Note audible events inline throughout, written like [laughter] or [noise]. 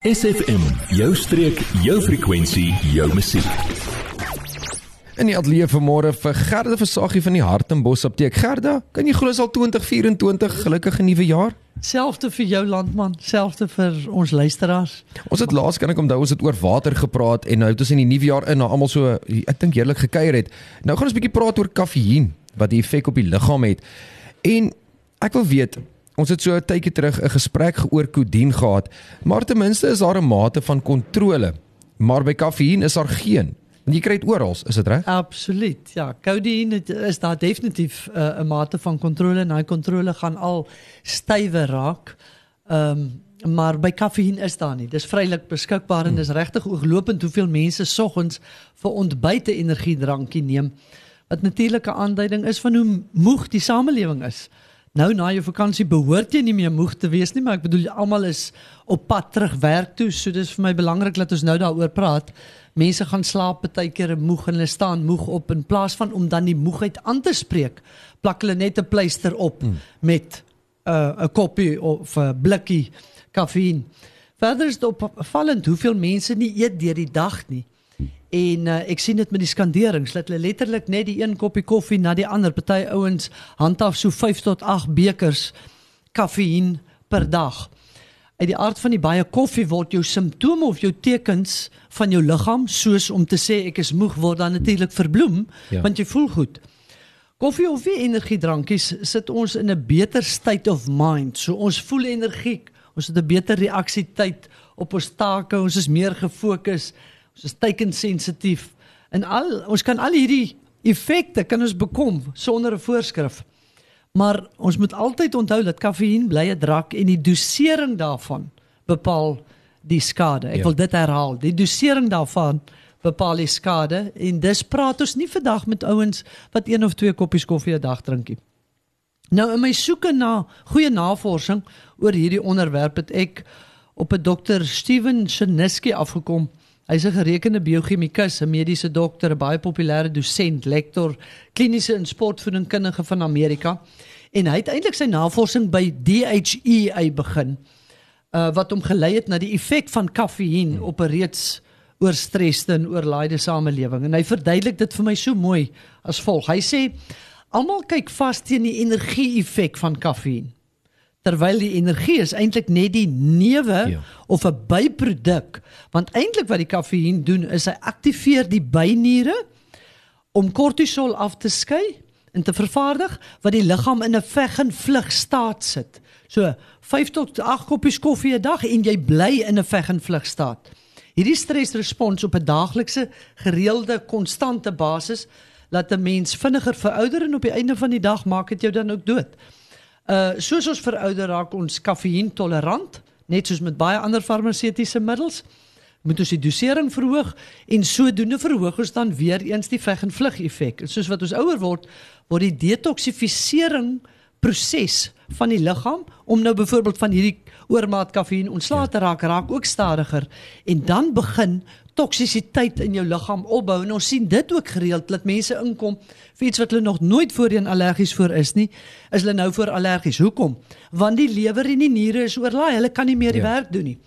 SFM, jou streek, jou frekwensie, jou musiek. In die ateljee vanmôre vir Gerda Versagie van die Hartenbos Apteek. Gerda, kan jy glo al 2024 gelukkige nuwe jaar? Selfde vir jou landman, selfde vir ons luisteraars. Ons het laas kan ek onthou ons het oor water gepraat en nou het ons in die nuwe jaar in na almal so ek dink heerlik gekuier het. Nou gaan ons 'n bietjie praat oor kafeïen wat die effek op die liggaam het. En ek wil weet, ons het so 'n tydjie terug 'n gesprek oor kodien gehad, maar ten minste is daar 'n mate van kontrole. Maar by kafeïen is daar geen. Want jy kry dit oral, is dit reg? Absoluut. Ja, kodeïn is daar definitief uh, 'n uh, mate van kontrole en daai kontrole gaan al stywer raak. Ehm um, maar by kafeïn is daar nie. Dis vrylik beskikbaar en dis hmm. regtig ooglopend hoeveel mense soggens vir ontbyt 'n energiedrankie neem. Wat natuurlike aanduiding is van hoe moeg die samelewing is. Nou na jou vakansie behoort jy nie meer moeg te wees nie, maar ek bedoel almal is op pad terug werk toe, so dis vir my belangrik dat ons nou daaroor praat mense gaan slaap baie keer moeg en hulle staan moeg op in plaas van om dan die moegheid aan te spreek plak hulle net 'n pleister op mm. met 'n uh, 'n koppie of 'n blikkie kafeïn. Verder is dit opvallend hoeveel mense nie eet deur die dag nie. En uh, ek sien dit met die skanderings dat hulle letterlik net die een koppie koffie na die ander party ouens handhaaf so 5 tot 8 bekers kafeïn per dag uit die aard van die baie koffie word jou simptome of jou tekens van jou liggaam soos om te sê ek is moeg word dan natuurlik verbloem ja. want jy voel goed. Koffie of wie energiedrankies sit ons in 'n beter state of mind. So ons voel energiek, ons het 'n beter reaksietyd op ons take, ons is meer gefokus, is teikensensitief en al ons kan al hierdie effekte kan ons bekom sonder 'n voorskrif. Maar ons moet altyd onthou dat kafeïen bly 'n drank en die dosering daarvan bepaal die skade. Ek ja. wil dit herhaal. Die dosering daarvan bepaal die skade en dis praat ons nie vandag met ouens wat een of twee koppies koffie 'n dag drink nie. Nou in my soeke na goeie navorsing oor hierdie onderwerp het ek op 'n dokter Steven Cheniski afgekom. Hy's 'n gerekende biochemikus, 'n mediese dokter, 'n baie populêre dosent, lektor, kliniese en sportvoedingskundige van Amerika. En hy het eintlik sy navorsing by DHEA begin, uh wat hom gelei het na die effek van hmm. op 'n reeds oorstreste en oorlaaide samelewing. En hy verduidelik dit vir my so mooi as volg. Hy sê almal kyk vas teen die energie-effek van kafeïen terwyl die energie is eintlik net die neuwe ja. of 'n byproduk want eintlik wat die kafeïen doen is hy aktiveer die byniere om kortisol af te skei en te vervaardig wat die liggaam in 'n veg en vlug staat sit. So 5 tot 8 koppies koffie 'n dag en jy bly in 'n veg en vlug staat. Hierdie stresrespons op 'n daaglikse gereelde konstante basis laat 'n mens vinniger verouder en op die einde van die dag maak dit jou dan ook dood. Uh soos ons verouder raak ons kafeïen tolerant, net soos met baie ander farmaseutiese middels, moet ons die dosering verhoog en sodoende verhoog ons dan weer eens die veg en vlug effek. En soos wat ons ouer word, word die detoksifisering proses van die liggaam om nou byvoorbeeld van hierdie oormaat kafeïen ontslae te raak raak ook stadiger en dan begin toksisiteit in jou liggaam opbou. En ons sien dit ook gereeld dat mense inkom vir iets wat hulle nog nooit voorheen allergies voor is nie. Is hulle nou voor allergies? Hoekom? Want die lewer en die niere is oorlaai. Hulle kan nie meer die ja. werk doen nie.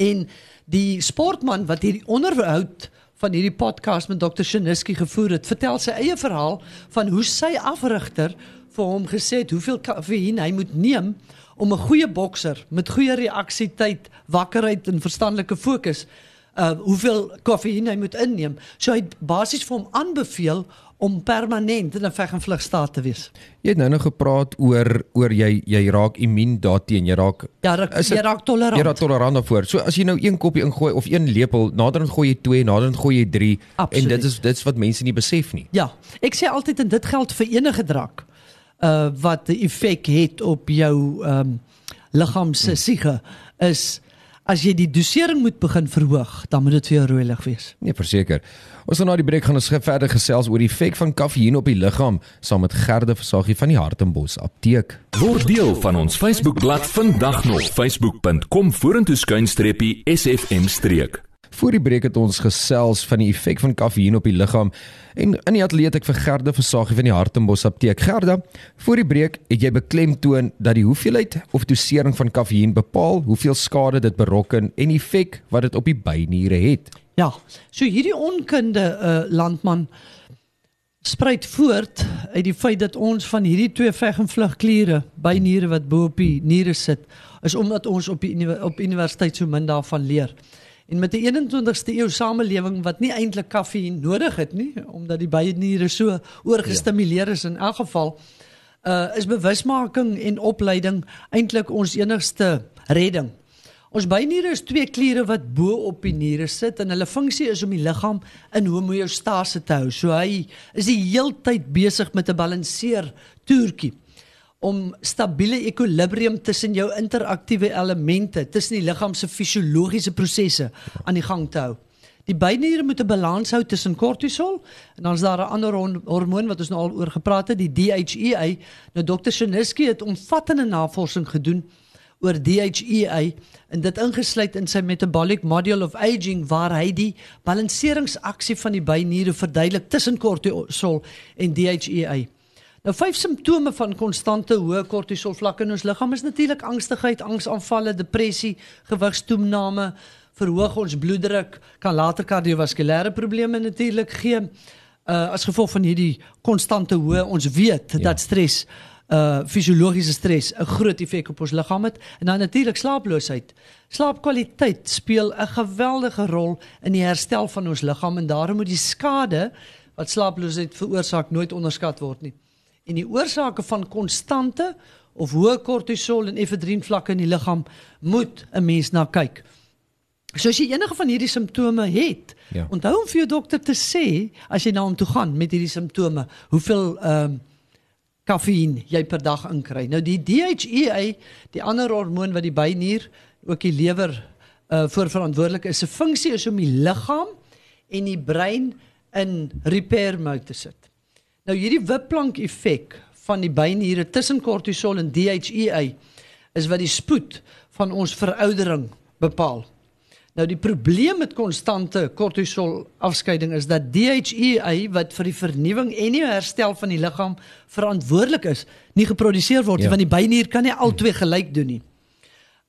En die sportman wat hierdie onderhoud van hierdie podcast met Dr. Shiniski gevoer het vertel sy eie verhaal van hoe sy afrigter vir hom gesê het hoeveel kafeïn hy moet neem om 'n goeie bokser met goeie reaksietyd, wakkerheid en verstandelike fokus uh hoeveel koffiene hy moet inneem. So hy basies vir hom aanbeveel om permanent in 'n veg en vlug staat te wees. Jy het nou nog gepraat oor oor jy jy raak immuun daarteen, jy raak Ja, raak, jy raak tolerant. Jy raak tolerant daarvoor. So as jy nou een koppie ingooi of een lepel, naderhand gooi jy 2, naderhand gooi jy 3 en dit is dit is wat mense nie besef nie. Ja, ek sê altyd en dit geld vir enige drank uh wat 'n effek het op jou ehm um, liggaam se siege is as jy die dosering moet begin verhoog, dan moet dit vir jou rooi lig wees. Nee, verseker. Ons gaan na die breek gaan ons verder gesels oor die effek van kafeïen op die liggaam saam met Gerde Versagie van die Hartenbos Apteek. Word deel van ons Facebookblad vandag nog facebook.com vorentoe skuinstreepie sfm streek. Voor die breek het ons gesels van die effek van kaffieïn op die liggaam en in die atleet ek vir Gerda Versagie van die Hartenbos Apteek. Gerda, voor die breek het jy beklemtoon dat die hoeveelheid of dosering van kaffieïn bepaal hoeveel skade dit berokken en effek wat dit op die byniere het. Ja, so hierdie onkunde uh, landman spruit voort uit die feit dat ons van hierdie twee veg en vlug kliere by niere wat bo op die niere sit is omdat ons op die op universiteit so min daarvan leer. En met die 21ste eeu samelewing wat nie eintlik koffie nodig het nie omdat die byniere so oorgestimuleer is in elk geval uh is bewusmaking en opleiding eintlik ons enigste redding. Ons byniere is twee kliere wat bo op die niere sit en hulle funksie is om die liggaam in homeostase te hou. So hy is die heeltyd besig met 'n balanseer toertjie om stabiele ekwilibrium tussen jou interaktiewe elemente, tussen die liggaam se fisiologiese prosesse aan die gang te hou. Die byniere moet 'n balans hou tussen kortisol en dan is daar 'n ander hormoon wat ons nou al oor gepraat het, die DHEA. Nou Dr. Shiniski het omvattende navorsing gedoen oor DHEA en dit ingesluit in sy metabolic module of aging waar hy die balanseringsaksie van die byniere verduidelik tussen kortisol en DHEA. Nou vyf simptome van konstante hoë kortisol vlakke in ons liggaam is natuurlik angstigheid, angsaanvalle, depressie, gewigstoename, verhoog ons bloeddruk, kan later kardiovaskulêre probleme natuurlik gee. Uh as gevolg van hierdie konstante hoë, ons weet ja. dat stres uh fisiologiese stres 'n groot effek op ons liggaam het en dan natuurlik slaaploosheid. Slaapkwaliteit speel 'n geweldige rol in die herstel van ons liggaam en daarom moet die skade wat slaaploosheid veroorsaak nooit onderskat word nie. En die oorsake van konstante of hoë kortisol en efedrin vlakke in die liggaam moet 'n mens na kyk. So as jy enige van hierdie simptome het, ja. onthou om vir jou dokter te sê as jy na hom toe gaan met hierdie simptome, hoeveel ehm um, kaffiein jy per dag inkry. Nou die DHEA, die ander hormoon wat die bynier, ook die lewer uh voor verantwoordelik is, se funksie is om die liggaam en die brein in repair mode te sit. Nou hierdie wipplank effek van die byniere tussen kortisol en DHEA is wat die spoed van ons veroudering bepaal. Nou die probleem met konstante kortisol afskeiding is dat DHEA wat vir die vernuwing en die herstel van die liggaam verantwoordelik is, nie geproduseer word nie ja. want die bynier kan nie albei gelyk doen nie.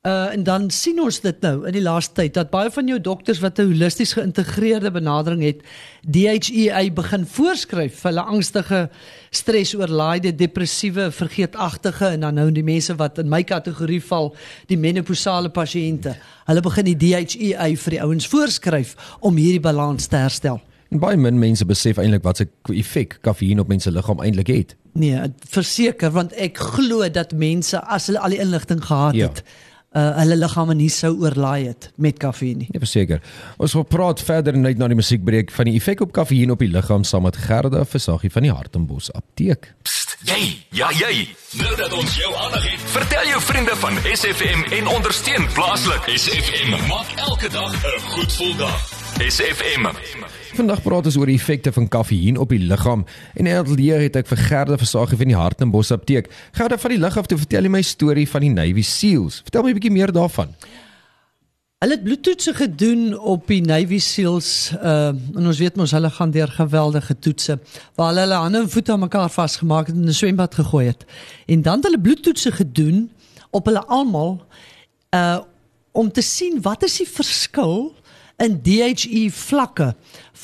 Uh en dan sien ons dit nou in die laaste tyd dat baie van jou dokters wat 'n holisties geïntegreerde benadering het, DHEA begin voorskryf vir hulle angstige, stresoorlaaide, depressiewe, vergeetagtige en dan nou die mense wat in my kategorie val, die menopausale pasiënte. Hulle begin die DHEA vir die ouens voorskryf om hierdie balans te herstel. En baie min mense besef eintlik wat se effek kaffiein op mense liggaam eintlik het. Nee, verseker want ek glo dat mense as hulle al die inligting gehad ja. het uh, hulle liggame nie sou oorlaai het met koffie nie. Ja, verseker. Ons wil praat verder net na die musiekbreek van die effek op koffie op die liggaam saam met Gerda Versagie van die Hartenbos Apteek. Psst, jy, ja jy. Nou dat ons jou aandag het, vertel jou vriende van SFM en ondersteun plaaslik. SFM maak elke dag 'n goed gevoel dag. SFM. Vandag praat ons oor die effekte van kaffieïn op die liggaam en eintlik het ek vir Gerda Versagie van die Hartenbos Apteek. Gerda van die lig af te vertel my storie van die Navy Seals. Vertel my 'n bietjie meer daarvan. Hulle het bloedtoetse gedoen op die Navy Seals uh en ons weet mos hulle gaan deur geweldige toetse waar hulle hulle hande en voete aan mekaar vasgemaak het en in 'n swembad gegooi het. En dan het hulle bloedtoetse gedoen op hulle almal uh om te sien wat is die verskil in DHE vlakke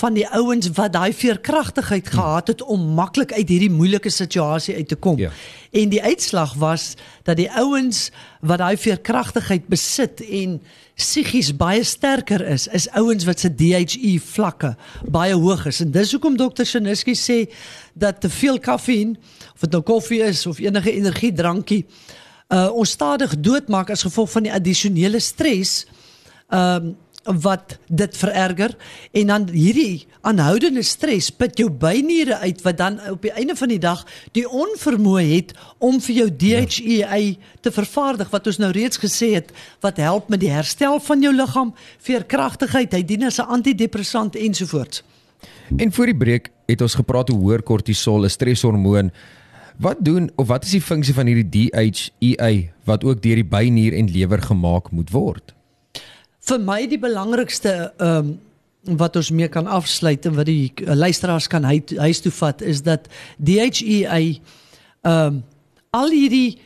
van die ouens wat daai veerkragtigheid hmm. gehad het om maklik uit hierdie moeilike situasie uit te kom. Ja. En die uitslag was dat die ouens wat daai veerkragtigheid besit en psigies baie sterker is, is ouens wat se DHE vlakke baie hoog is. En dis hoekom dokter Shiniski sê dat te veel kafeïn, of dit nou koffie is of enige energiedrankie, uh ons stadig doodmaak as gevolg van die addisionele stres. Ehm um, wat dit vererger en dan hierdie aanhoudende stres put jou byniere uit wat dan op die einde van die dag die onvermoë het om vir jou DHEA te vervaardig wat ons nou reeds gesê het wat help met die herstel van jou liggaam, veerkragtigheid, hy dien as 'n antidepressant ensovoorts. En voor die breek het ons gepraat oor hoër kortisol, 'n streshormoon. Wat doen of wat is die funksie van hierdie DHEA wat ook deur die bynier en lewer gemaak moet word? Vir my die belangrikste ehm um, wat ons mee kan afsluit en wat die uh, luisteraars kan hy, huis toe vat is dat DHEA ehm um, al hierdie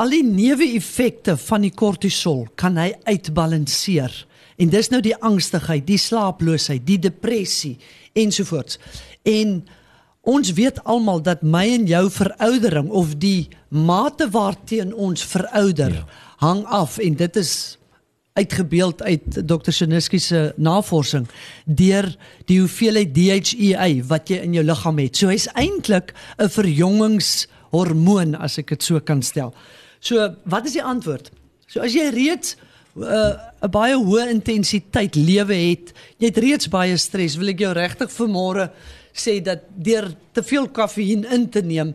al die neeweffekte van die kortisol kan hy uitbalanseer. En dis nou die angstigheid, die slaaploosheid, die depressie ensovoorts. En ons weet almal dat my en jou veroudering of die mate waarteen ons verouder ja. hang af en dit is uitgebeeld uit Dr. Shiniski se navorsing deur die hoeveelheid DHEA wat jy in jou liggaam het. So hy's eintlik 'n verjongingshormoon as ek dit so kan stel. So wat is die antwoord? So as jy reeds uh, 'n baie hoë intensiteit lewe het, jy het reeds baie stres, wil ek jou regtig vanmôre sê dat deur te veel koffiein in te neem,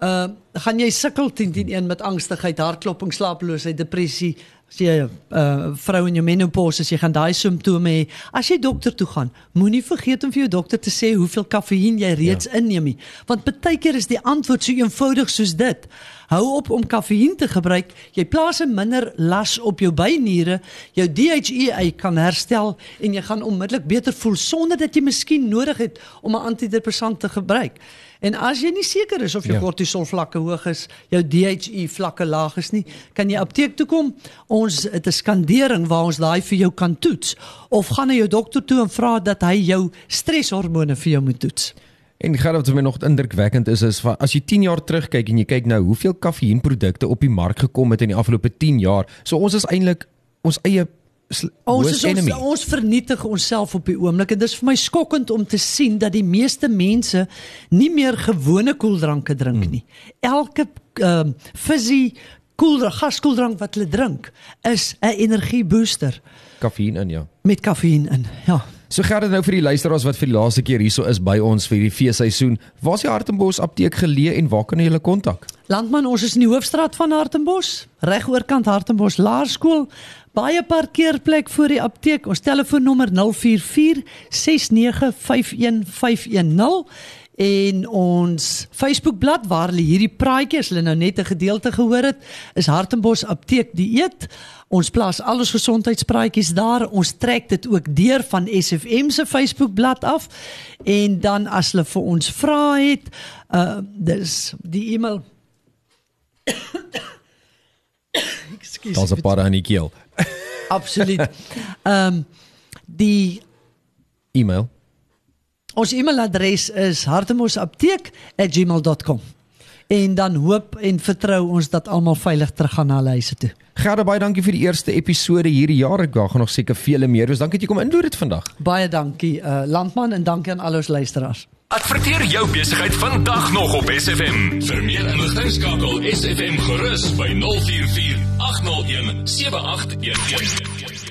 uh gaan jy sukkel teen teen een met angstigheid, hartkloping, slapeloosheid, depressie, as jy 'n uh, vrou in jou menopause as jy gaan daai simptome hê, as jy dokter toe gaan, moenie vergeet om vir jou dokter te sê hoeveel kafeïen jy reeds ja. inneem nie, want baie keer is die antwoord so eenvoudig soos dit. Hou op om kafeïen te gebruik, jy plaas 'n minder las op jou byniere, jou DHEA kan herstel en jy gaan onmiddellik beter voel sonder dat jy miskien nodig het om 'n antidepressant te gebruik. En as jy nie seker is of jou ja. kortisol vlakke hoog is, jou DHE vlakke laag is nie, kan jy apteek toe kom. Ons het 'n skandering waar ons daai vir jou kan toets of gaan na jou dokter toe en vra dat hy jou stresshormone vir jou moet toets. En gaan wat my nog indrukwekkend is is van as jy 10 jaar terugkyk en jy kyk nou hoeveel kafeïnprodukte op die mark gekom het in die afgelope 10 jaar. So ons is eintlik ons eie ons is ons, ons vernietig onsself op die oomblik en dit is vir my skokkend om te sien dat die meeste mense nie meer gewone koeldranke drink hmm. nie. Elke ehm uh, fizzy koeldrank, gaskoeldrank wat hulle drink is 'n energiebooster. Kafeïn in ja. Met kafeïn in. Ja. So gaan dit nou vir die luisteraars wat vir die laaste keer hierso is by ons vir die feesseisoen. Waar is die Hartenbos apteek geleë en waar kan hulle kontak? Landman, ons is in die hoofstraat van Hartenbos, reg oorkant Hartenbos Laerskool baie parkeerplek voor die apteek. Ons telefoonnommer 044 6951510 en ons Facebookblad waar hulle hierdie praatjies, hulle nou net 'n gedeelte gehoor het, is Hartenbos Apteek Dieet. Ons plaas al ons gesondheidspraatjies daar. Ons trek dit ook deur van SFM se Facebookblad af. En dan as hulle vir ons vra het, uh dis die e-mail [coughs] Ekskuus. Daar's 'n paar aan die keel. [laughs] Absoluut. Ehm um, die e-mail. Ons e-mailadres is hartemosapteek@gmail.com. En dan hoop en vertrou ons dat almal veilig terug gaan na hulle huise toe. Gerda baie dankie vir die eerste episode hierdie jaar. Ek gaan nog seker vele meer. Dus dankie dat jy kom inloer dit vandag. Baie dankie uh Landman en dankie aan al ons luisteraars. Adverteer jou besigheid vandag nog op SFM. Vir meer inligting skakel SFM gerus by 044 801 7811.